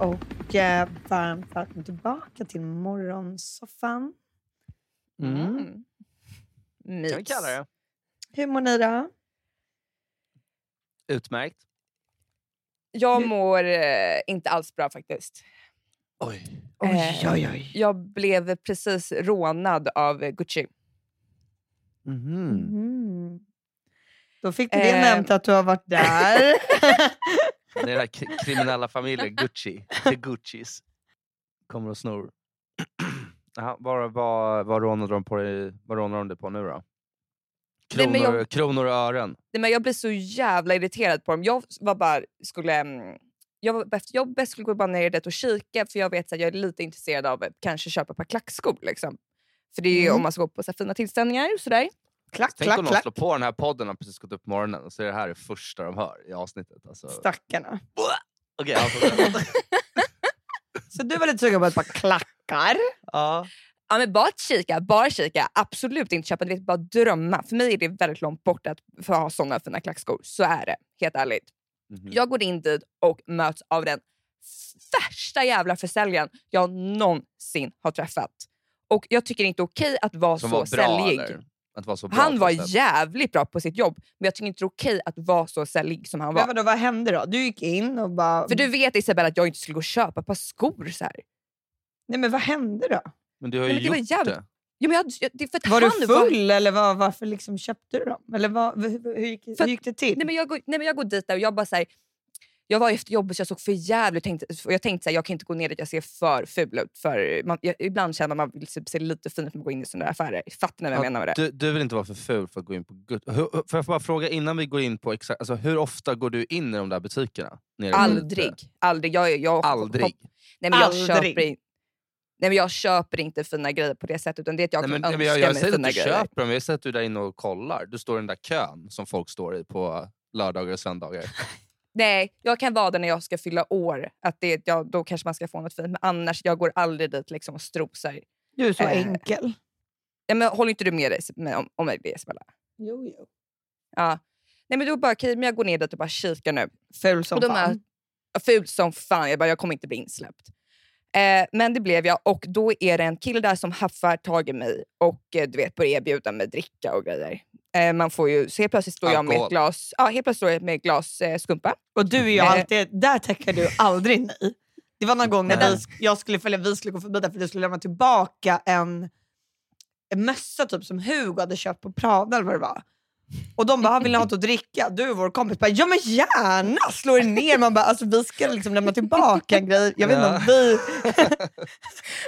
Och eh, varmt välkomna tillbaka till morgonsoffan. Mm. Mm. Mys. Kan vi kalla det. Hur mår ni då? Utmärkt. Jag Du- mår eh, inte alls bra faktiskt. Oj. Oj, Eh, oj, oj. Jag blev precis rånad av Gucci. Mhm. Mm. Då fick du det Eh. nämnt att du har varit där. Det är den här kriminella familjen Gucci. The Guccis. Kommer och snor. Vad, vad, vad rånade de på dig, vad rånade de dig på nu då? Nej, Kronor, men jag- kronor och ören. Nej, men jag blev så jävla irriterad på dem. Jag var bara, skulle, mm, jag var efter jobbet skulle gå bara ner dit och kika för jag vet att jag är lite intresserad av att kanske köpa ett par klackskor. Liksom. För det är Mm. om man ska gå på så fina tillställningar. Sådär. Klack, Tänk klack, om de klack. slår på den här podden och precis gått upp på morgonen och så är det här det första de hör i avsnittet. Alltså. Stackarna. Okej, alltså, Så du var lite sugen på ett par klackar? ja. Ja, men bara att kika, bara kika. Absolut inte köpa, du vet, bara drömma. För mig är det väldigt långt bort att få ha såna fina klackskor. Så är det, helt ärligt. Mhm. Jag går in dit och möts av den värsta jävla försäljaren jag någonsin har träffat. Och jag tycker inte okej att vara Som så var bra säljig. eller? Att vara så bra Han var jävligt bra på sitt jobb, men jag tycker inte det är okej att vara så säljig som han Men var. vadå, vad hände då? Du gick in och bara... För du vet Isabella att jag inte skulle gå och köpa ett par skor så här. Nej men vad hände då? Men du har ju men det var gjort jävligt- det. Ja, men jag, det för Var du full eller var, varför liksom köpte du dem? Eller vad, hur, hur, gick, För hur gick det till? Nej, men jag, går, nej, men jag går dit där och jag bara så här, jag var efter jobbet så jag såg för jävligt tänkte, och jag tänkte att jag kan inte gå ner dit jag ser för ful ut. För man, jag, ibland känner man att man vill typ se lite fin ut när man går in i sådana affärer. Fattar ni vad jag Ja, menar med det? Du, du vill inte vara för ful för att gå in på Gut. Hur, får jag bara fråga innan vi går in på exakt, alltså, hur ofta går du in i de där butikerna? Nere Aldrig. Aldrig. Jag, jag, Aldrig? Nej, men jag, Aldrig. köper, in- nej, men jag köper inte fina grejer på det sättet. Utan det är att jag Nej, men, kan nej, önska jag, jag mig säger att fina du grejer. köper dem, jag säger att du är där inne och kollar. Du står i den där kön som folk står i på lördagar och söndagar. Nej, jag kan vara där när jag ska fylla år. Att det, ja, då kanske man ska få något fint. Men annars, jag går aldrig dit liksom och strosar. Du är så Eh, enkel. Ja, men håller inte du med dig med, om, om det Isabella? Jo, jo. Ja. Nej, men då bara, okej, men jag går ner dit och bara kikar nu. Ful som fan. är- Ja, Fult som fan. Jag, bara, jag kommer inte bli insläppt. Eh, men det blev jag och då är det en kille där som haffar tag i mig och eh, du vet, börjar erbjuda mig dricka och grejer. Eh, man får ju, så helt plötsligt står jag med ett glas, ja, helt plötsligt står jag med ett glas eh, skumpa. Och du är ju Eh. alltid, där tackar du aldrig nej. Det var någon gång när vi, jag skulle följa, vi skulle gå förbi där för du skulle lämna tillbaka en, en mössa typ som Hugo hade köpt på Prada eller vad det var. Och de bara, "Ah, vill ni ha något att dricka? Du och vår kompis bara, ja men gärna! Slår er ner. Man bara, alltså, vi ska liksom lämna tillbaka en grej. Jag vet inte om vi...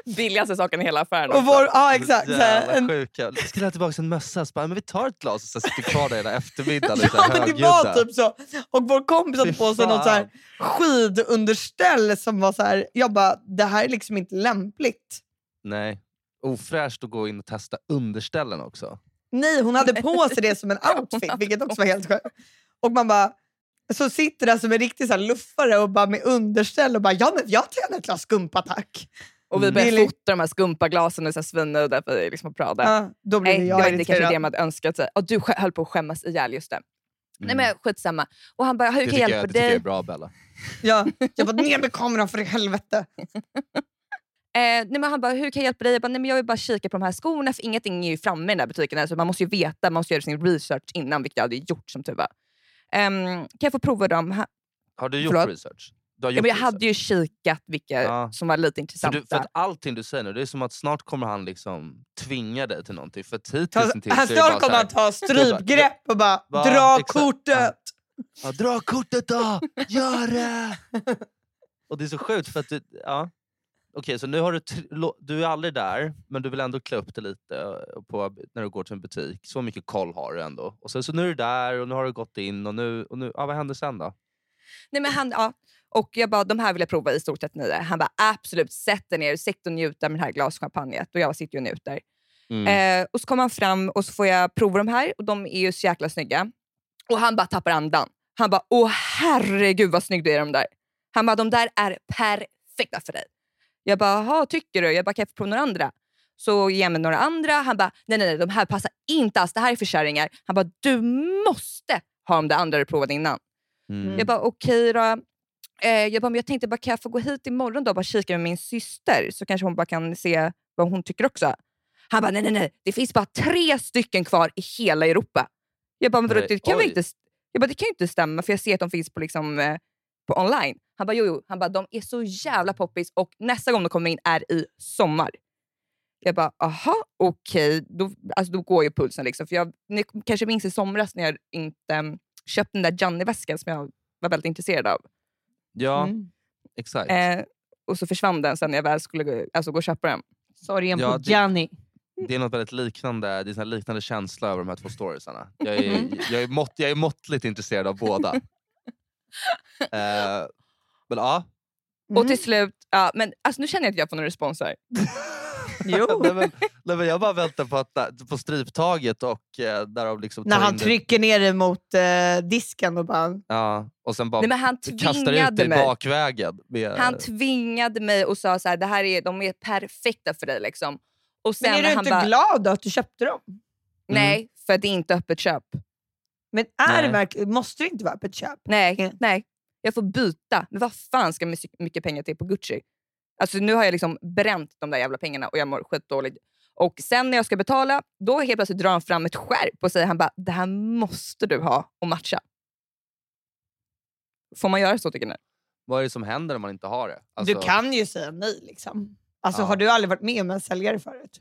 Billigaste saken i hela affären. Och också. vår, ja exakt. Jävla en, sjuka. Jag skulle ha tillbaka en mössa. Så bara, men vi tar ett glas och så sitter kvar där hela eftermiddagen. ja men det var typ så. Och vår kompis hade på sig något så här skidunderställ som var så här, jag bara, det här är liksom inte lämpligt. Nej. Ofräscht att gå in och testa underställen också. Nej, hon hade på sig det som en outfit, vilket också var helt sjukt. Och man bara, så sitter där som en riktig så här luffare och bara med underställ och bara, ja men jag tar gärna ett glas skumpa tack. Och vi Mm. började Billy. fota de här skumpaglasen och svinnöjda för liksom Prada. Ja, då blev Nej, det jag var inte kanske irriterad. det man hade önskat sig. Och du höll på att skämmas ihjäl just det. Nej Mm. men skitsamma. Och han bara, hur det kan jag hjälpa jag, det tycker jag dig? är bra Bella. Ja, jag bara, ner med kameran för i helvete. Eh, nej, men han bara, hur kan jag hjälpa dig? Jag, bara, nej, men jag vill bara kika på de här skorna för ingenting är ju framme i den här butiken. Alltså, man måste ju veta, man måste göra sin research innan vilket jag hade gjort som tur var. Ehm, kan jag få prova dem? Ha- Har du gjort Förlåt? research? Du har Ja, gjort men jag research. hade ju kikat vilka Ja. som var lite För, intressanta. du, för att allting du säger nu, det är som att snart kommer han liksom tvinga dig till någonting. För hittills han bara snart kommer han ta strypgrepp och bara, Va? dra Exakt. kortet. ja, dra kortet då! Gör det! Och det är så sjukt för att du, ja. Okej, så nu har du, du är aldrig där, men du vill ändå klä upp det lite eh, på, när du går till en butik. Så mycket koll har du ändå. Och sen så nu är du där och nu har du gått in och nu, och nu ja, vad händer sen då? Nej, men han, ja. Och jag bara, de här vill jag prova i stort 39. Han bara, absolut, sätt dig ner, sitt och njut av det här glaschampagnet. Och jag sitter och njuter. Mm. Eh, och så kommer han fram och så får jag prova de här och de är ju så jäkla snygga. Och han bara tappar andan. Han bara, åh herregud vad snygg du är de där. Han bara, de där är perfekta för dig. Jag bara, jaha tycker du? Jag bara, kan jag få prova några andra? Så ger han mig några andra. Han bara, nej nej nej, de här passar inte alls. Det här är för kärringar. Han bara, du måste ha de där andra du provade innan. Mm. Jag bara, okej då. Eh, jag, bara, men jag tänkte bara, kan jag få gå hit imorgon då och bara kika med min syster så kanske hon bara kan se vad hon tycker också. Han bara, nej nej nej, det finns bara tre stycken kvar i hela Europa. Jag bara, men vadå, det kan väl inte, jag bara, det kan ju inte stämma för jag ser att de finns på, liksom, eh, på online. Han bara, jo jo, han bara, de är så jävla poppis och nästa gång de kommer in är i sommar. Jag bara, aha, okej, då, alltså, då går ju pulsen. Liksom. För jag, ni kanske minns i somras när jag inte um, köpte den där Gianni-väskan som jag var väldigt intresserad av. Ja, Mm. exakt. Eh, och så försvann den sen när jag väl skulle gå, alltså, gå och köpa den. Sorgen Ja, på det- Gianni. Det är något väldigt liknande, det är en liknande känsla över de här två storiesarna. Jag är, jag är, mått, jag är måttligt intresserad av båda. Eh, men ja. Och Mm. till slut, ja, men alltså, nu känner jag att jag får någon respons här. Jo. nej, men, nej, men jag bara väntar på, att, på stryptaget och eh, där de liksom När tar han in det- trycker ner det mot eh, disken och bara... Ja, och sen bara Nej, men han kastar ut tvingade i mig. bakvägen. Med, Han tvingade mig och sa så här, det här är, de är perfekta för dig. Liksom. Och sen Men är när du han inte bara, glad då att du köpte dem? nej, för det är inte öppet köp. Men är det verkligen, måste det inte vara öppet köp? Nej, Mm. nej. Jag får byta. Men vad fan ska jag mycket pengar till på Gucci? Alltså nu har jag liksom bränt de där jävla pengarna och jag mår skitdåligt. Och sen när jag ska betala, då helt plötsligt drar han fram ett skärp och säger han bara, det här måste du ha och matcha. Får man göra så tycker ni? Vad är det som händer om man inte har det? Alltså, Du kan ju säga nej. Liksom. Alltså, Ja. Har du aldrig varit med om en säljare förut?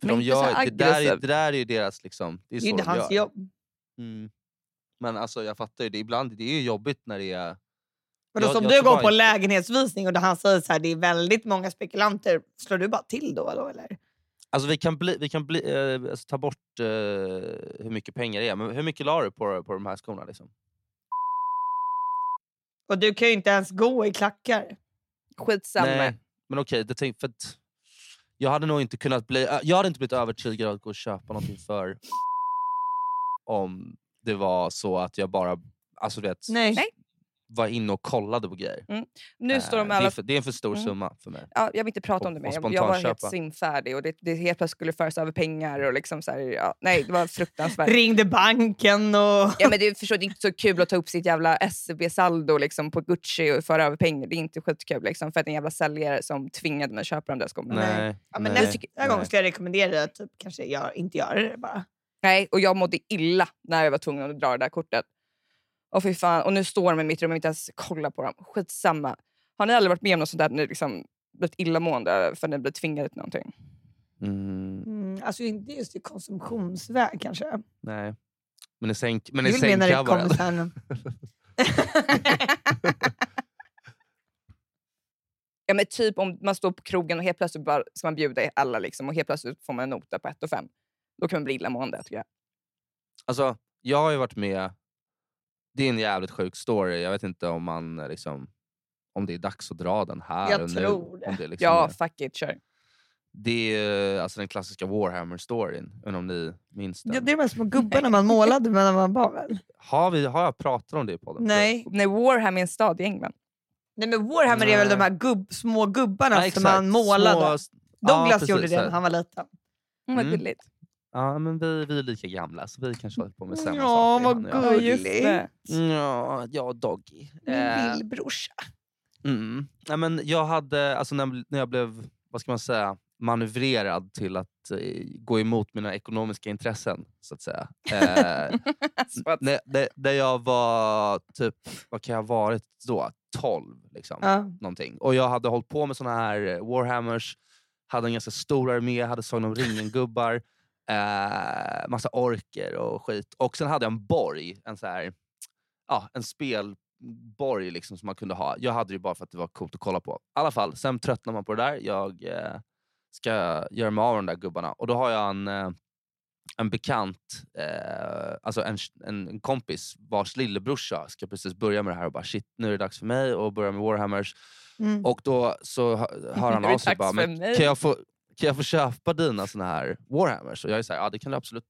för de gör, det, där är, det där är ju deras... Liksom, det är Det är de hans gör. jobb. Mm. Men alltså, jag fattar ju, det, ibland, det är ju jobbigt när det är... Men då, Jag- som jag du går på inte- lägenhetsvisning och han säger så här, det är väldigt många spekulanter, slår du bara till då? då eller? Alltså vi kan, bli, vi kan bli, eh, alltså, ta bort eh, hur mycket pengar det är, men hur mycket la du på, på de här skorna? Liksom? Och du kan ju inte ens gå i klackar. Skitsamma. Nej, men okej, det tänk, för jag hade nog inte kunnat bli, jag hade inte blivit övertygad att gå och köpa någonting för om det var så att jag bara alltså, vet, Nej. Nej. var inne och kollade på grejer. Nu Eh, står de det, är alla... för, det är en för stor Mm. summa för mig. Ja, jag vill inte prata om det mer. Jag, jag var helt simfärdig och det, det helt plötsligt skulle föras över pengar. Och liksom så här, ja, nej, det var fruktansvärt. Ringde banken och... Ja, men det, är, förstår, det är inte så kul att ta upp sitt jävla SEB-saldo liksom, på Gucci och föra över pengar. Det är inte skitkul liksom, för att en jävla säljare som tvingade mig att köpa de där skorna. Nej. Nej, Ja, men nej, nästa nästa gång nej. skulle jag rekommendera att typ, kanske gör, inte göra det bara. Nej, och jag mådde illa när jag var tvungen att dra det där kortet. Och, fy fan, och nu står de i mitt rum och inte ens kollar på dem. Skitsamma. Har ni aldrig varit med om något sånt där? Ni liksom blivit illamående för att ni blivit tvingade till någonting? Mm, Mm, alltså inte just i konsumtionsväg kanske. nej. Men i, sänk, men Jag i sängkammaren. kommer sen. Ja, men typ om man står på krogen och helt plötsligt bara ska man bjuda alla liksom, och helt plötsligt får man en nota på 1 och 5. Då kan man bli illamående tycker jag. Alltså, jag har ju varit med... Det är en jävligt sjuk story. Jag vet inte om man eh, liksom, om det är dags att dra den här Jag och tror nu. det. Om det, liksom Ja, är, fuck it, kör. det är alltså den klassiska Warhammer-storyn. undrar Om ni minns den. Ja, det är de här små gubbarna man målade med när man var väl? har, vi, har jag pratat om det i podden? Nej. Nej, Warhammer är en stad i England. Nej men Warhammer är väl de Nej. här gubb, små gubbarna Ja, som man målade. Små, Douglas ja, precis, gjorde det när han var liten. Mm, vad Mm. gulligt. Ja, men vi, vi är lika gamla så vi kanske håller på med samma Ja, saker. vad. Ja, gulligt. just det. Ja, jag och Doggy. Min Eh, lillbrorsa. Mm. Nej, men jag hade, alltså när, när jag blev vad ska man säga, manövrerad till att eh, gå emot mina ekonomiska intressen, så att säga. Eh, när, när jag var typ, vad kan jag ha varit då? 12 liksom. Ja. Någonting. Och jag hade hållit på med såna här eh, Warhammers, hade en ganska stor armé, hade Sagan om ringen-gubbar, eh, massa orker och skit. Och sen hade jag en borg, en så här, ja, en spelborg liksom som man kunde ha. Jag hade det bara för att det var coolt att kolla på. I alla fall, sen tröttnar man på det där. Jag eh, ska göra mig av de där gubbarna. Och då har jag en, eh, en bekant, eh, alltså en, en, en kompis vars lillebrorsa ska precis börja med det här och bara shit, nu är det dags för mig att börja med Warhammers. Mm. Och då så hö- hör han av sig bara, för men mig." kan jag, få, kan jag få köpa dina såna här Warhammers? Och jag är såhär, ja det kan du absolut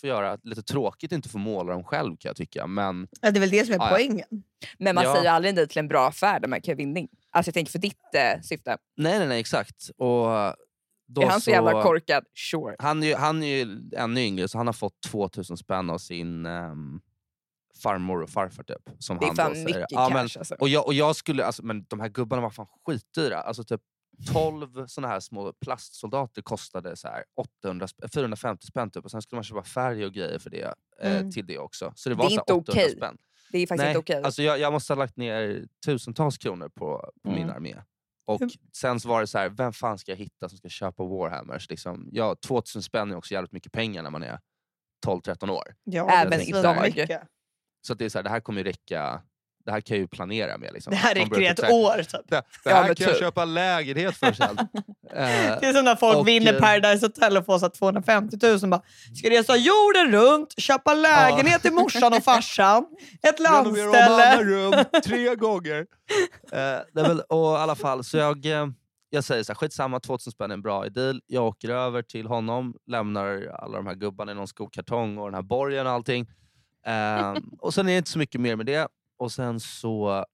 få göra. Lite tråkigt att inte få måla dem själv kan jag tycka. Men Ja, det är väl det som är Ja, poängen. Men man Ja. säger aldrig nej till en bra affär där man kan vinning. Alltså jag tänker för ditt eh, syfte. nej, nej, nej exakt. Och då är han så jävla korkad? Sure. Han är, ju, han är ju ännu yngre, så han har fått 2000 spänn av sin um, farmor och farfar typ. Som Det är han fan då säger. mycket Ja, cash men, alltså. och, jag, och jag skulle, alltså, men de här gubbarna var fan skitdyra. Alltså typ 12 såna här små plastsoldater kostade så här 800, sp- 450 spänn typ. Och sen skulle man köpa färg och grejer för det, eh, Mm. till det också. Så det Det var är så inte 800 okej. spänn. Det är faktiskt Nej, inte okej. alltså jag, jag måste ha lagt ner tusentals kronor på, på min Mm. armé. Och sen så var det så här, vem fan ska jag hitta som ska köpa Warhammers? Liksom, ja, 2000 spänn är också jävligt mycket pengar när man är 12-13 år. Ja, Även det idag. Så att det är så här, det här kommer ju räcka. Det här kan jag ju planera med. Liksom. Det här räcker i ett typ så här, år. Typ. Det, det Ja, här men kan jag typ. köpa lägenhet för sen. Eh, Det är som när folk Och, vinner eh, Paradise Hotel och får så här 250 000 bara, ska resa jorden runt, köpa lägenhet till morsan och farsan, ett landställe. rum tre gånger. Eh, väl, och i alla fall, så jag, eh, jag säger så här, skitsamma, 2000 spänn är en bra deal. Jag åker över till honom, lämnar alla de här gubbarna i någon skokartong och den här borgen och allting. Eh, och sen är det inte så mycket mer med det. Och sen så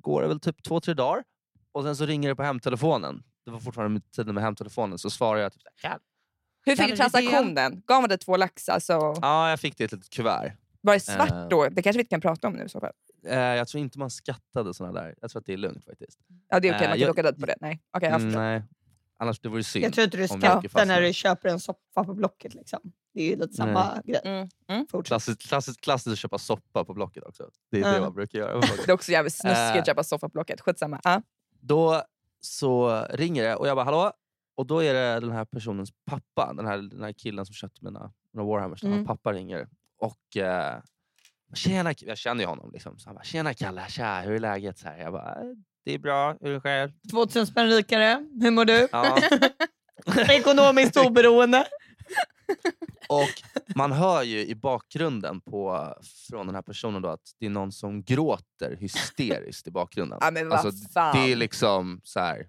går det väl typ två, tre dagar. Och sen så ringer det på hemtelefonen. Det var fortfarande tiden med hemtelefonen. Så svarar jag typ så här, Hur fick du transaktionen? Gav man dig två lax? Alltså, ja, jag fick det i ett litet kuvert. var det svart Eh. då? Det kanske vi inte kan prata om nu i så fall. Eh, jag tror inte man skattade såna där. Jag tror att det är lugnt faktiskt. Ja, det är okej, Eh, man kan jag- åka död på det. Nej, okej, jag Mm, nej. Annars det vore synd. Jag tror inte du skrattar när du köper en soppa på Blocket. Liksom. Det är ju lite samma grej. Mm. Mm. Klassiskt, klassiskt, klassiskt att köpa soppa på Blocket också. Det är det Ja. man brukar göra. Det är också jävligt snuskigt Eh. att köpa soffa på Blocket. Skitsamma. Ja. då så ringer det och jag bara hallå? Och då är det den här personens pappa, den här, den här killen som köpte mina, mina Warhammers. Mm. Hans pappa ringer. Och eh, tjena, K-" jag känner ju honom. Liksom. Så han bara, tjena Kalle, tja, hur är läget? Så här, jag bara, "Eh, det är bra, hur är det själv? 2000 spänn rikare. Hur mår du? Ja. Ekonomiskt oberoende. Och man hör ju i bakgrunden på, från den här personen då att det är någon som gråter hysteriskt i bakgrunden. Ja, men vad Alltså, fan. det är liksom så här.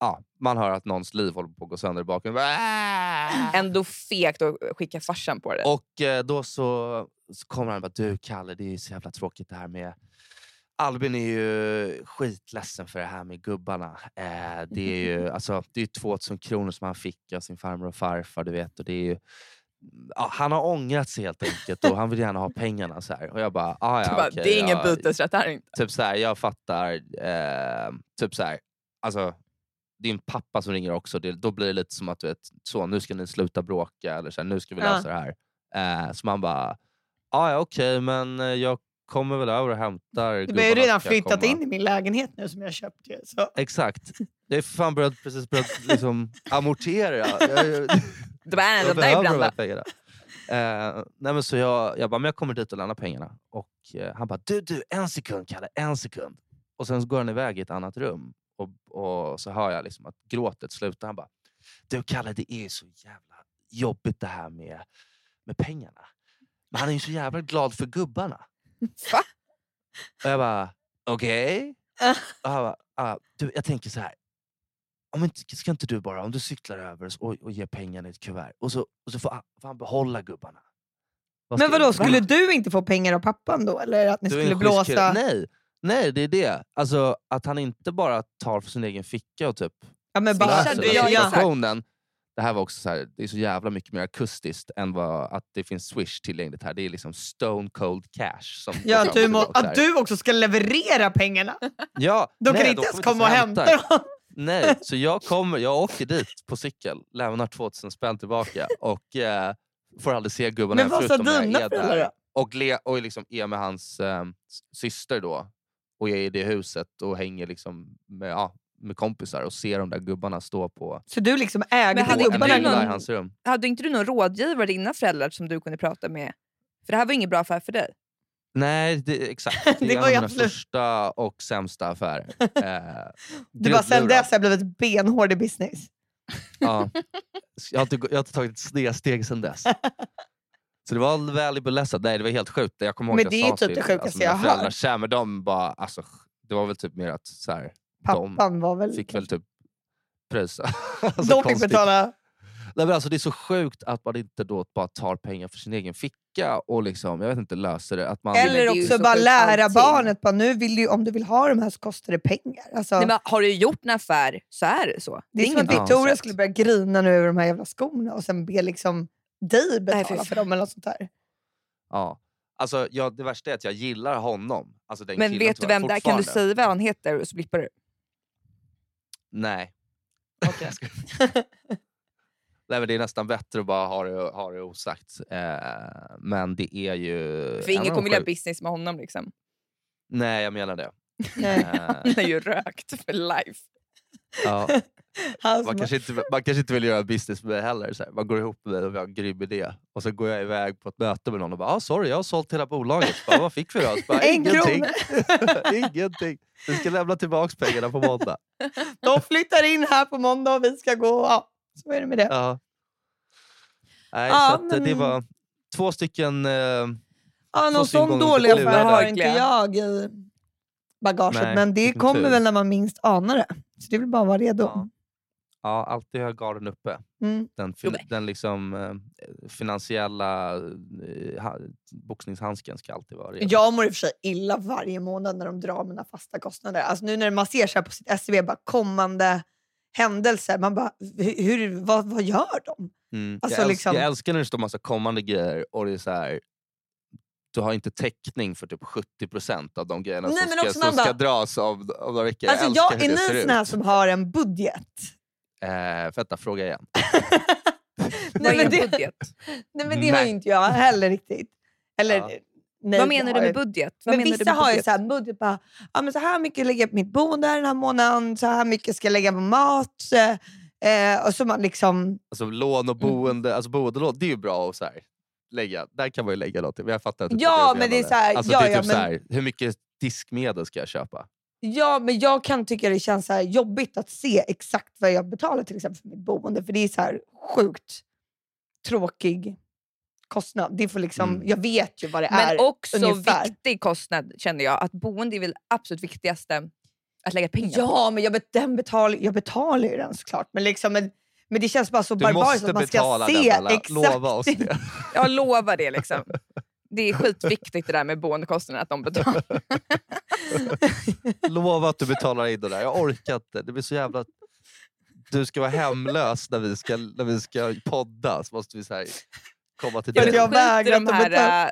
Ja, man hör att någons liv håller på att gå sönder i bakgrunden. Bara! Ändå fegt att skicka farsan på det. Och eh, då så, så kommer han och bara, du Kalle, det är så jävla tråkigt det här med Albin är ju skitledsen för det här med gubbarna. Eh, det är ju alltså, det är 2000 kronor som han fick av sin farmor och farfar. Du vet, och det är ju, ja, han har ångrat sig helt enkelt och han vill gärna ha pengarna. Så här. Och jag bara, ah, ja, bara, okej, det är ingen ja, bytesrätt här inte. typ så här, jag fattar. Eh, typ så här, alltså, din pappa som ringer också, det, då blir det lite som att du vet, så, nu ska ni sluta bråka eller så här, nu ska vi Ja. lösa det här. Eh, så man bara, "Ah, ja okej men eh, jag kommer väl över och hämtar Du har ju redan flyttat komma." in i min lägenhet nu som jag köpt. Ju, så. Exakt. Jag har fan börjat, precis börjat liksom, amortera. Jag, var en jag de här brända. pengarna. Eh, nej men så jag, jag bara, men jag kommer dit och lämnar pengarna. Och eh, han bara, du, du, en sekund Kalle, en sekund. Och sen går han iväg i ett annat rum. Och, och så hör jag liksom att gråtet slutar. Han bara, du Kalle, det är så jävla jobbigt det här med, med pengarna. Men han är ju så jävla glad för gubbarna. Va? Och jag bara, okej? Och han bara, ah, du, jag tänker så här. Om inte, ska inte du bara, om du cyklar över och, och ger pengarna i ett kuvert och så, och så får, han, får han behålla gubbarna. Vad Men vadå, skulle Va? du inte få pengar av pappan då? Eller att ni Du skulle blåsa? Nej, nej, det är det. Alltså att han inte bara tar för sin egen ficka och typ Ja, men bara, löser du? Ja, situationen. Det här var också så här, det är så jävla mycket mer akustiskt än vad, att det finns Swish tillgängligt här. Det är liksom stone cold cash. Som ja, du må, att du också ska leverera pengarna. Ja, De kan nej, inte ens komma och hämta dem. Nej, så jag, kommer, jag åker dit på cykel, lämnar 2000 spänn tillbaka och eh, får aldrig se gubben Men vad sa dina är föräldrar då? Och, le, och liksom är med hans eh, syster då. Och är i det huset och hänger liksom med, ja, med kompisar och ser de där gubbarna stå på, Så du liksom ägde Men hade på inte en du gubbarna? hylla i någon- hans rum. Hade inte du någon rådgivare, dina föräldrar, som du kunde prata med? För det här var ingen bra affär för dig. Nej, det, exakt. Det, Det var mina absolut- första och sämsta affärer. Eh, Du bara, sen dess har jag blivit benhård i business. Ja. Jag, har inte, jag har inte tagit ett steg, steg sedan dess. Så det var valuable lesson. Nej, det var helt sjukt. Jag kommer ihåg Men att det jag är sa typ till det sjukaste alltså, mina jag har hört. här, men de bara, alltså, det var väl typ mer att så här, Pappan var väl... fick väl typ pröjsa. alltså, de fick konstigt. betala. Nej, men alltså, det är så sjukt att man inte då bara tar pengar för sin egen ficka och liksom, jag vet inte, löser det. Att man, det Eller är också så bara lära allting. barnet, bara, nu vill du, om du vill ha de här så kostar det pengar. Alltså, Nej, men har du gjort en affär så är det så. det är som ingen att Ja. Victoria bytesrätt. skulle börja grina nu över de här jävla skorna och sen be liksom dig betala fy för dem eller något sånt där. Ja. Alltså, jag, det värsta är att jag gillar honom. Alltså, den Men killen, vet du vem det är? Kan du säga vad han heter så blippar du? Nej. Okej. Nej men det är nästan bättre att bara ha det, ha det osagt. Eh, men det är ju... För en ingen kommer sjuk- business med honom. Liksom. Nej, jag menar det. Eh, Han är ju rökt för life. Ja, man, kanske inte, man kanske inte vill göra business med heller. Så här. Man går ihop med mig och vi har en grym idé. Och så går jag iväg på ett möte med någon och bara ah, “sorry, jag har sålt hela bolaget”. Bara, Vad fick vi då? Bara, En Ingenting. Ingenting. Vi ska lämna tillbaka pengarna på måndag. De flyttar in här på måndag och vi ska gå. Ja, så är det med det. Ja. Nej, Ja, så eh, det men- var två stycken... Eh, Ja, någon sån dålig affär har inte jag i bagaget. Nej, men det kommer väl när man minst anar det. Så det väl bara att vara redo. Ja. ja, alltid ha garden uppe. Mm. Den, fin- den liksom, eh, finansiella eh, ha- boxningshandsken ska alltid vara redo. Jag mår i och för sig illa varje månad när de drar mina fasta kostnader. Alltså nu när man ser så här på sitt SCB, bara kommande händelser. Man bara, hur, hur, vad, vad gör de? Mm. Alltså, jag, älskar, liksom- jag älskar när det står massa kommande grejer och det är så här, du har inte täckning för typ 70% av de grejerna Nej, som, men ska, också som man ska bara- dras om, om några veckor. Alltså, jag jag, är ni såna här som har en budget? Eh, vänta, fråga igen. Nej, men en det, budget? nej men det har ju inte jag heller riktigt. Eller, Ja. nej, Vad menar har du med budget? Vad Men menar vissa du med har ju så här budget bara, ja, men så här mycket lägger jag på mitt boende den här månaden, så här mycket ska jag lägga på mat. Eh, och så man liksom, Alltså lån och boende, alltså boendelån, det är ju bra att så här, lägga. Där kan man ju lägga någonting. Men jag fattar inte. Ja, men det är så här, alltså, ja, det är ja, typ så men- här, hur mycket diskmedel ska jag köpa? ja men jag kan tycka det känns så här jobbigt att se exakt vad jag betalar till exempel för mitt boende. För det är så här sjukt tråkig kostnad. Det får liksom, Mm. Jag vet ju vad det Men är. också ungefär. viktig kostnad känner jag. Att boende är väl absolut viktigaste att lägga pengar på. Ja, men jag, bet, den betal, jag betalar ju den såklart. Men, liksom, men, men det känns bara så Du barbariskt att man ska betala se den exakt. Lova oss det. Jag lovar det. liksom. Det är skitviktigt det där med boendekostnaderna, att de betalar. Lova att du betalar in det där. Jag orkar inte. Det blir så jävla... Du ska vara hemlös när vi ska, när vi ska podda. Så måste vi så här, komma till dig. att jag vägrar de att betala.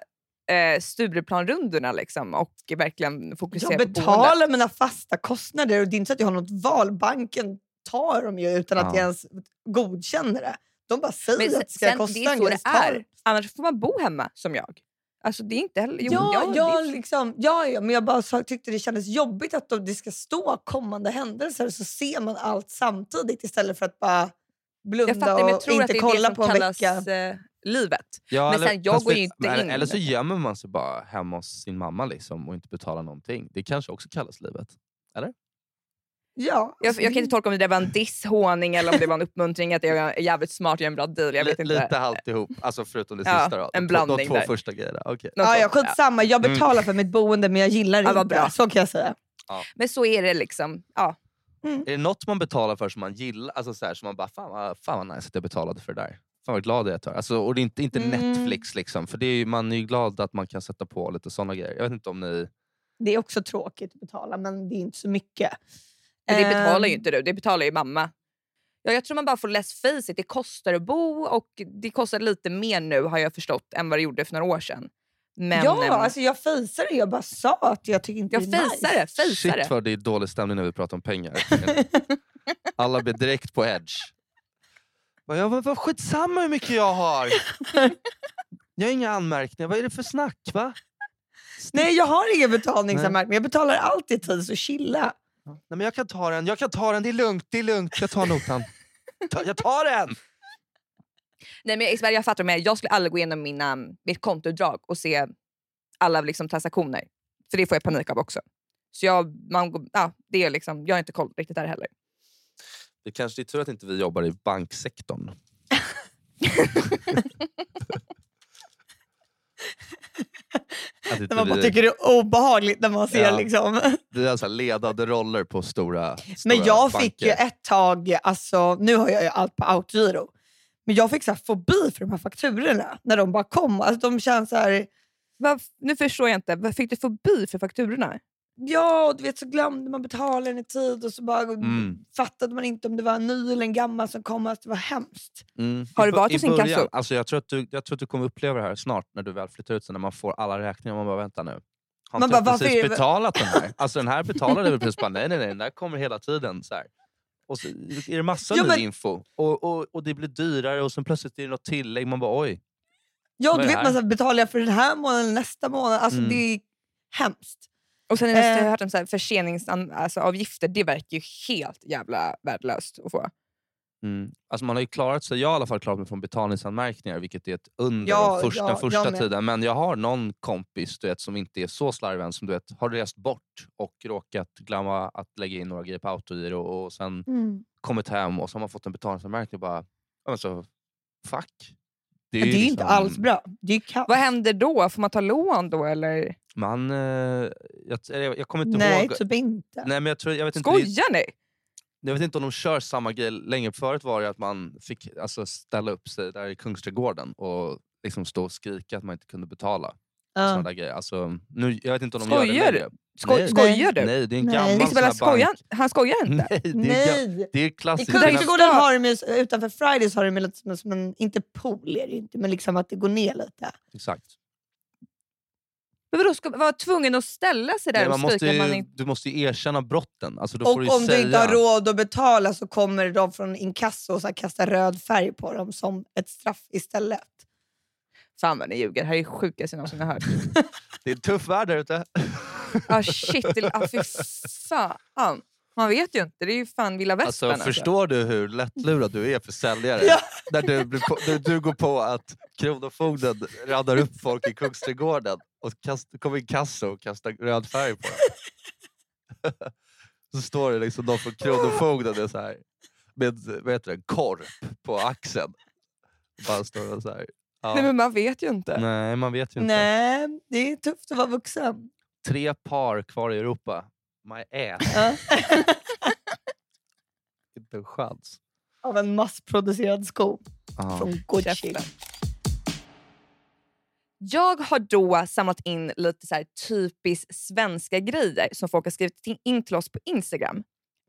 här äh, Stureplanrundorna liksom, och verkligen fokusera Jag på boende. betalar mina fasta kostnader och det är inte så att jag har något val. Banken tar dem ju utan att Ja. jag ens godkänner det. De bara säger Men att det ska sen, kosta det är en så grej, det är. de. Annars får man bo hemma som jag. Alltså det är inte heller... Jo, Ja, ja, ja, det är- liksom, ja, ja, men jag bara så, tyckte det kändes jobbigt att de, det ska stå kommande händelser så ser man allt samtidigt istället för att bara blunda jag fattar, men jag och inte kolla det på en kallas vecka. eh, livet. Ja, Men sen, jag går det- inte men- in. Eller så gömmer man sig bara hemma hos sin mamma liksom, och inte betalar någonting. Det kanske också kallas livet. Ja, Jag, jag kan inte tolka om det var en diss, håning eller om det var en uppmuntring att jag är jävligt smart och gör en bra deal. Jag vet inte. Lite halvt alltså förutom det Ja, sista. Då. en De två- De blandning två där. första grejerna. Okay. Ja, ja, ja. skitsamma. Jag Mm. betalar för mitt boende men jag gillar det Ja, inte. bra. Så kan jag säga. Men så är det liksom. Ja. Är det något man betalar för som man gillar? Alltså så här, som man bara, fan vad, fan vad nice att jag betalade för det där. Fan vad glad jag är. Alltså, och det är inte, inte Mm. Netflix liksom. För det är, man är ju glad att man kan sätta på lite såna grejer. Jag vet inte om ni... Det är också tråkigt att betala men det är inte så mycket. Men det betalar ju Ehm, inte du, det betalar ju mamma. Ja, jag tror man bara får less face it. Det kostar att bo och det kostar lite mer nu har jag förstått än vad det gjorde för några år sedan. Men, ja, ehm, alltså jag fejsade det. Jag bara sa att jag tycker inte jag det är fejsar nice. det. Fejsar Shit det. vad det är dålig stämning när vi pratar om pengar. Alla blir direkt på edge. Ja, men vad skitsamma hur mycket jag har. Jag har inga anmärkningar. Vad är det för snack? va? Nej, jag har ingen betalningsanmärkning. Jag betalar alltid tid, så chilla. Nej, men jag kan ta den. Jag kan ta den. Det är lugnt. Det är lugnt. Jag tar notan. Ta- Jag tar den! Nej, men jag, jag fattar med. Jag skulle aldrig gå igenom mina, mitt kontoutdrag och se alla liksom, transaktioner. För det får jag panik av också. Så jag, man, ja, det är liksom, jag har inte koll riktigt där heller. Det kanske är tur att inte vi jobbar i banksektorn. När man bara tycker det är obehagligt när man ser Ja. liksom. vi har så här ledande roller på stora, stora Men jag banker. fick ju ett tag, alltså, nu har jag ju allt på autogiro, men jag fick så här fobi för de här fakturorna när de bara kom. Alltså, de känns så här, Vad- nu förstår jag inte. Vad fick du fobi för fakturorna? Ja, och du vet så glömde man betala den i tid och så bara Mm. fattade man inte om det var en ny eller en gammal som kom. Alltså, det var hemskt. Mm. Har du varit hos inkasso? Alltså jag, tror att du, jag tror att du kommer uppleva det här snart när du väl flyttar ut sen, när man får alla räkningar. Man bara, vänta nu. Har Man inte bara, precis betalat den här? Alltså den här betalade vi precis. Bara, nej, nej, nej, den där kommer hela tiden. Så här. Och så är det massa Ja, ny men- info. Och, och, och det blir dyrare och sen plötsligt är det något tillägg. Man bara, oj. Ja, är vet man så här, betalar jag för den här månaden eller nästa månad? Alltså Mm. det är hemskt. Och sen har jag Eh. hört om så här förseningsavgifter, alltså, avgifter, det verkar ju helt jävla värdelöst att få. Mm. Alltså man har ju klarat sig, jag har i alla fall klarat mig från betalningsanmärkningar vilket är ett under Ja, den första, ja, första med. tiden. Men jag har någon kompis du vet, som inte är så slarvig än, som du vet, har rest bort och råkat glömma att lägga in några grejer på autogiro och sen kommit hem och så har man fått en betalningsanmärkning och bara, alltså, fuck. Det är, ju det är inte liksom- alls bra. Det är kaos. Vad händer då? Får man ta lån då eller? Man, eh, jag, jag, jag kommer inte Nej, ihåg. typ inte. Nej, men jag, tror, jag, vet inte, det- Skojar ni? jag vet inte om de kör samma grej längre. Förut var det att man fick alltså, ställa upp sig där i Kungsträdgården och liksom stå och skrika att man inte kunde betala. Ja. Såna där grejer. Alltså, nu, jag vet inte om de gör Skojar det du? längre. Sko Nej. skojar du? Nej, det är en Nej. gammal sån Isabella skojar, bank. han skojar inte? Nej, det är, Nej! det är I klassiskt. Kungsträdgården- Den här- Kungsträdgården har de ju, utanför Fridays har de som, en, inte pool är det inte, men liksom att det går ner lite. Exakt. Men vadå, ska vara tvungen att ställa sig där Nej, och man måste skrika? att ju, Man inte... Du måste ju erkänna brotten. Alltså, då Och får du om ju du säga, inte har råd att betala så kommer de från inkasso och så här kasta röd färg på dem som ett straff istället. Fan vad ni ljuger, det här är det sjukaste jag någonsin har hört. Det är en tuff värld där ute. Ah, shit, det, ah, fy fan. Man vet ju inte, det är ju fan vilda västern. Alltså, förstår du hur lättlurad du är för säljare? Ja. När du, på, när du går på att Kronofogden radar upp folk i Kungsträdgården och kast, kommer in kassa och kastar röd färg på dem. så står det liksom de från Kronofogden är så här, med vad heter det, korp på axeln. Bara står och så här. Ja. Nej men man vet ju inte. Nej, man vet ju inte. Nej, det är tufft att vara vuxen. Tre par kvar i Europa. My ass. Ja. Inte en chans. Av en massproducerad sko Ja. från Gucci. Jag har då samlat in lite så här typiskt svenska grejer som folk har skrivit in- till oss på Instagram.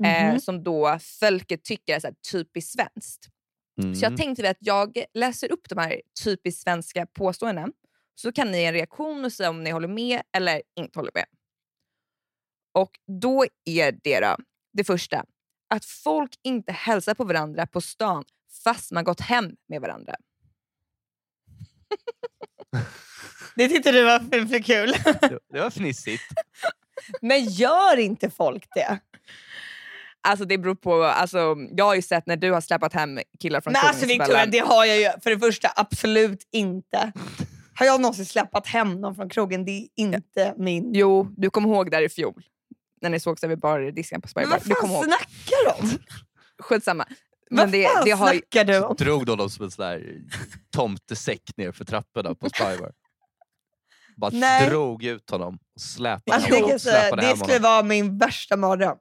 Eh, Mhm. som då folket tycker är så här typiskt svenskt. Mm. Så jag tänkte att jag läser upp de här typiskt svenska påståendena. Så kan ni ge en reaktion och säga om ni håller med eller inte håller med. Och då är det då, det första, att folk inte hälsar på varandra på stan fast man gått hem med varandra. Det tyckte du var för, för kul. Det- var fnissigt. Men gör inte folk det? Alltså det beror på, alltså, jag har ju sett när du har släpat hem killar från Men alltså. Victoria, det har jag ju för det första absolut inte. Har jag någonsin släpat hem någon från krogen? Det är inte min... Jo, du kommer ihåg där i fjol. När ni sågs vid bardisken på Men Spybar. vad Du kommer fan ihåg. snackar du om? Skitsamma. Men Vad det, fan det har, snackar du om? Drog de dem som en sån där tomtesäck ner för trapporna på Spybar. Bara Nej. drog ut honom och släpade, Alltså, det, honom, släpade det skulle honom. vara min värsta mardröm.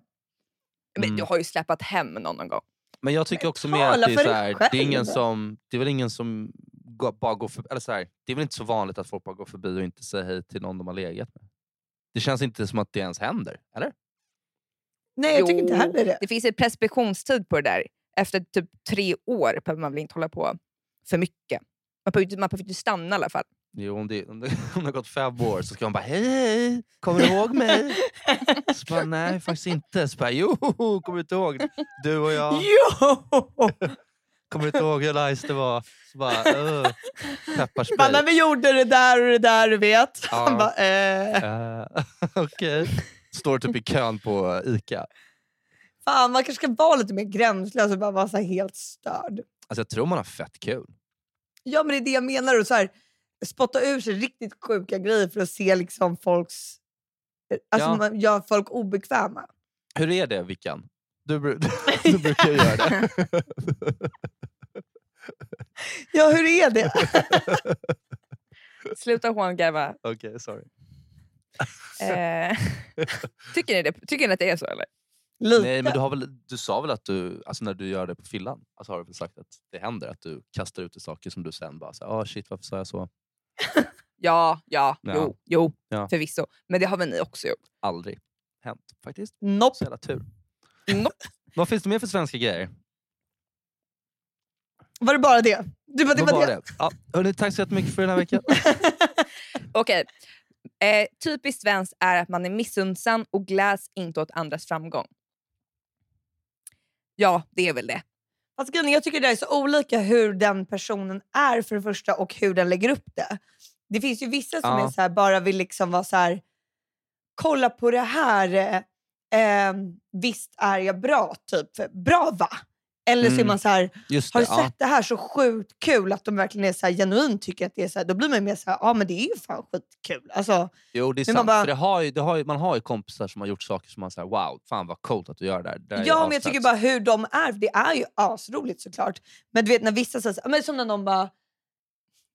men Mm. du har ju släpat hem någon någon gång. Men jag tycker också mer att det är, så här, det är ingen som, det är väl ingen som går, bara går för, eller så här, det är väl inte så vanligt att folk bara går förbi och inte säger hej till någon de har legat med. Det känns inte som att det ens händer, eller? Nej, jag tycker inte Jo, heller det. Det finns en preskriptionstid på det där. Efter typ tre år behöver man väl inte hålla på för mycket. Man behöver, man behöver inte stanna i alla fall. Jo, om det, om, det, om det har gått fem år så ska man bara hej hej, kommer du ihåg mig? Så bara, nej faktiskt inte. Så bara, jo, kommer du inte ihåg? Du och jag, Jo! Kommer du inte ihåg hur nice det var? Så bara, uh, Bara när vi gjorde det där och det där, du vet. Ja. Han bara, eh. Uh, Okej. Står typ i kön på Ica. Fan, man kanske ska vara lite mer gränslös och bara vara så helt störd. Alltså jag tror man har fett kul. Ja, men det är det jag menar. Och så här, spotta ur sig riktigt sjuka grejer för att se liksom folks... Alltså Ja. man gör folk obekväma. Hur är det Vickan? Du, bru- du brukar ju göra det. Ja, hur är det? Sluta hångarva. Okej, sorry. Eh, tycker, ni det, tycker ni att det är så eller? Lite. Nej, men du, har väl, du sa väl att du, alltså när du gör det på fyllan, alltså har du väl sagt att det händer att du kastar ut saker som du sen bara, här, oh, shit varför sa jag så? Ja, ja, Ja. jo, jo Ja. förvisso. Men det har väl ni också gjort? Aldrig. hänt faktiskt. Nope. Så jävla tur. Nope. Vad finns det mer för svenska grejer? Var det bara det? Du bara, det var var det. det? Ja, hörni, tack så jättemycket för den här veckan. Okej. Eh, typiskt svenskt är att man är missunnsam och gläds inte åt andras framgång. Ja, det är väl det. Är, jag tycker det är så olika hur den personen är för det första och hur den lägger upp det. Det finns ju vissa som Ja. är så här, bara vill liksom vara så här. kolla på det här, eh, visst är jag bra, typ. Bra va? Eller så är Mm. man så här, har du ja. sett det här så sjukt kul att de verkligen är så här genuint tycker att det är så här, då blir man mer så här, ja men det är ju fan skitkul. Alltså, Jo, det är sant. man bara- det har ju, det har ju, man har ju kompisar som har gjort saker som man säger wow, fan vad coolt att du gör det där. Det Ja, men jag tycker asfett." bara hur de är. Det är ju asroligt såklart. Men du vet när vissa säger men som när någon bara...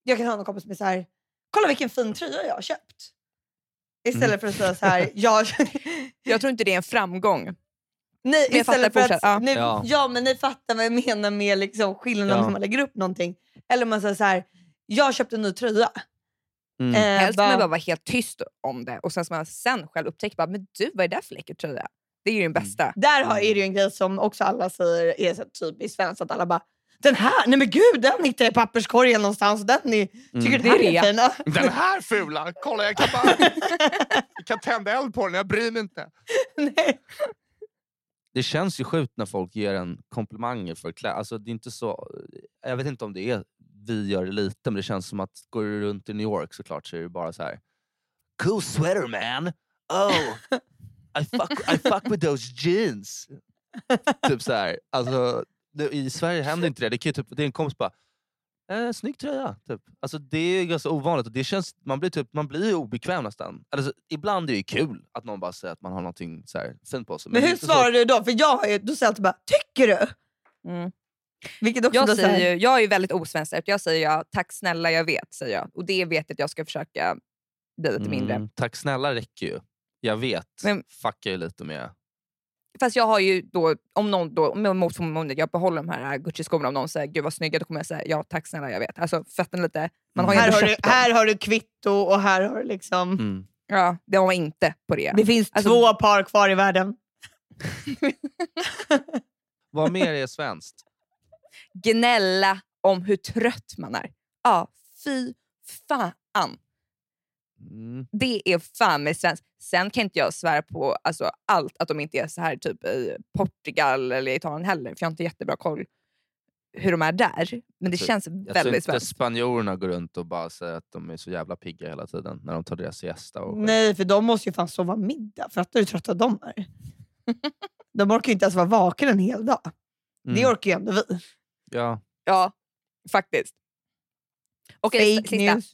Jag kan ha någon kompis som är så här, kolla vilken fin tröja jag har köpt. Istället Mm. för att säga så här, jag... Jag tror inte det är en framgång. Nej, Men istället för att... Ja. Ni, Ja. ja. men ni fattar vad jag menar med liksom skillnaden Ja. när man lägger upp någonting. Eller om man säger så här, jag köpte en ny tröja. Mm. Eh, Helst bara- man bara vara helt tyst om det och sen ska man sen själv upptäcka bara, men du vad är det där för läcker tröja? Det är ju den bästa. Där har, är det ju en grej som också alla säger är så typiskt svenskt. Att alla bara, den här, nej men gud den hittade jag i papperskorgen någonstans. Den är, tycker Mm. den här Det är är rea. fin. Den här fula, kolla jag kan bara jag kan tända eld på den, jag bryr mig inte. Nej. Det känns ju sjukt när folk ger en komplimanger för kläder. Alltså, det är inte så, jag vet inte om det är vi gör det lite, men det känns som att går du runt i New York såklart så är det bara så här. Cool sweater man! Oh! I fuck, I fuck with those jeans! typ så här. Alltså, det, I Sverige händer inte det. Det, kan ju typ, det är en kompis bara Eh, snygg tröja. Typ. Alltså, det är ganska ovanligt och det känns, man blir typ, man blir obekväm nästan. Alltså, ibland är det ju kul att någon bara säger att man har någonting så här, fint på sig. Men är hur svarar du då? För jag har ju, då säger jag alltid bara, tycker du? Mm. Vilket också Jag, säger, ju- jag är ju väldigt osvensk. Jag säger ja, tack snälla jag vet. säger jag. Och det vet jag att jag ska försöka bli lite mindre. Mm, tack snälla räcker ju. Jag vet. Men- Fuckar ju lite med... Fast jag har ju då, om någon då, mot förmodan jag behåller de här Gucci-skorna, om någon säger gud vad snygga, då kommer jag säga ja tack snälla jag vet. Alltså fötterna lite, man har ju här, har du, dem. här har du kvitto och här har du liksom... Mm. Ja, det har man inte på det. Det finns Alltså- två par kvar i världen. Vad mer är svenskt? Gnälla om hur trött man är. Ja, fy fan. Mm. Det är fan med svenskt. Sen kan inte jag svära på alltså, allt att de inte är så här typ i Portugal eller Italien heller, för jag har inte jättebra koll hur de är där. Men det tror- känns Jag tror väldigt inte svenskt. spanjorerna går runt och bara säger att de är så jävla pigga hela tiden när de tar deras siesta. Och. Nej, för de måste ju fan sova middag. Fattar du hur trötta de är? de orkar ju inte ens vara vaken en hel dag. Det Mm. orkar ju ändå vi. Ja. Ja, faktiskt. Okej, Fake sista. news.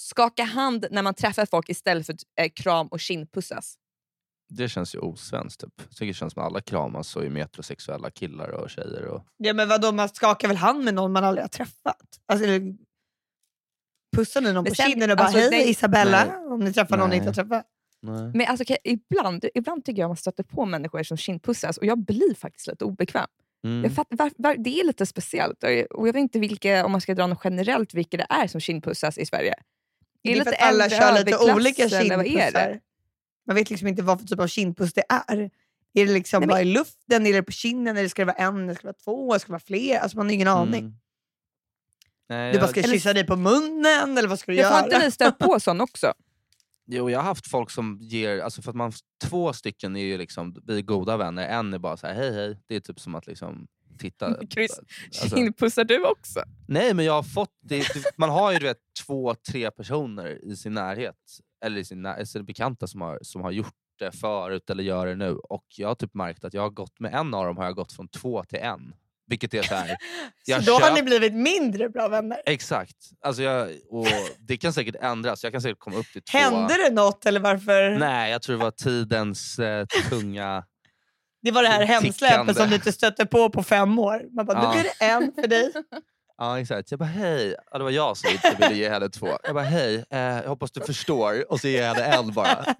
Skaka hand när man träffar folk istället för eh, kram och kindpussas. Det känns ju osvenskt. Typ. Jag tycker det känns som att alla kramas och är metrosexuella killar och tjejer. Och... Ja, men vadå, man skakar väl hand med någon man aldrig har träffat? Alltså, eller, pussar ni någon Men på sen- kinden och bara alltså, hej nej. Isabella? Nej. Om ni träffar någon ni Nej. inte har träffat. Nej. Men alltså, ibland, ibland tycker jag man stöter på människor som kindpussas och jag blir faktiskt lite obekväm. Mm. Jag fattar, var, var, det är lite speciellt och jag, och jag vet inte vilka, om man ska dra något generellt vilka det är som kindpussas i Sverige. Det är för att alla kör lite olika eller är det? kindpussar. Man vet liksom inte vad för typ av kindpuss det är. Är det liksom Nej, men- bara i luften, är det på kinden, eller ska det vara en, eller ska det vara två, eller ska det vara fler? Alltså man har ingen aning. Mm. Nej, Du bara jag- ska Eller- kyssa dig på munnen, eller vad ska du Jag får göra? inte ni stött på sån också? Jo, jag har haft folk som ger... Alltså för att man, två stycken är ju liksom, vi är goda vänner. En är bara så här, hej hej. Det är typ som att liksom titta. Chris, Alltså- Kindpussar du också? Nej, men jag har fått... Det, man har ju du vet, två, tre personer i sin närhet, eller i sin, när- sina bekanta som har, som har gjort det förut eller gör det nu. Och jag har typ märkt att jag har gått med en av dem har jag gått från två till en. Vilket är så här... Så då har köp- ni blivit mindre bra vänner. Exakt. Alltså jag, och det kan säkert ändras. Jag kan säkert komma upp till två... Hände det något eller varför? Nej, jag tror det var tidens eh, tunga... Det var det här hemsläpet som du inte stötte på på fem år. Man bara, Ja. nu blir det en för dig. Ja, exakt. Jag bara hej. Ja, det var jag som inte ville ge henne två. Jag bara hej, eh, jag hoppas du förstår. Och så ger jag henne en bara.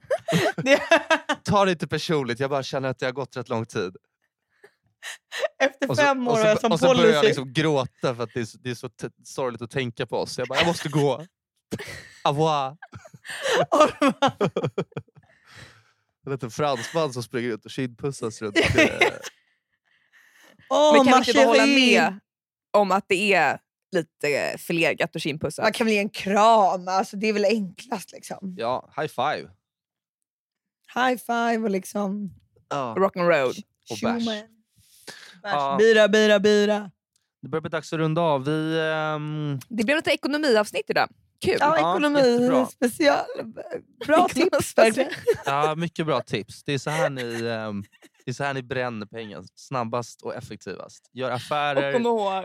Ta det inte personligt, jag bara känner att det har gått rätt lång tid. efter Och så, fem år och har jag så, som och så börjar jag policy. liksom gråta för att det är, så- det är så sorgligt att tänka på oss. Jag bara, jag måste gå. Au revoir. En liten fransman som springer ut och kindpussas runt. Åh, Men kan vi inte bara hålla med om att det är lite förlegat att kindpussa? Man kan väl ge en kram, alltså, det är väl enklast. Liksom. Ja, high five. High five och liksom... Ja. Rock and roll. Och bärs. Ja. Bira, bira, bira. Det börjar bli dags att runda av. Vi, ehm, Det blev lite ekonomiavsnitt idag. Kul. Ja, Ja, ekonomi jättebra. special. Bra tips verkligen. ja, mycket bra tips. Det är så här ni, ehm, det är så här ni bränner pengar snabbast och effektivast. Gör Och affärer kom ihåg,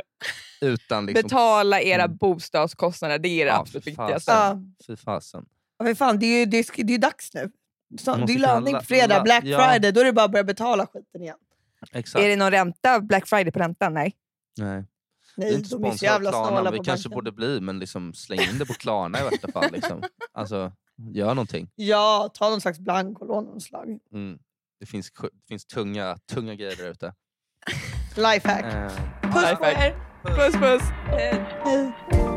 utan... Liksom, betala era Mm. bostadskostnader. Det är det Ja, absolut för viktigaste. Ja. Fy fasen. Ja, men fan, det är ju det är, det är dags nu. Så, det är laddning la- på fredag, la- Black ja. Friday. Då är det bara att börja betala skiten igen. Exakt. Är det någon ränta, Black Friday på räntan? Nej. Nej. Vi är Nej, inte de är så sponsrade jävla av Klarna. Vi kanske banken. borde bli, men liksom, släng in det på Klarna i värsta fall. Liksom. Alltså, gör någonting. Ja, ta någon slags blankolån av slag. Mm. Det finns, det finns tunga, tunga grejer där ute. Lifehack. Eh, Puss på Lifehack. er! Puss puss! Hej.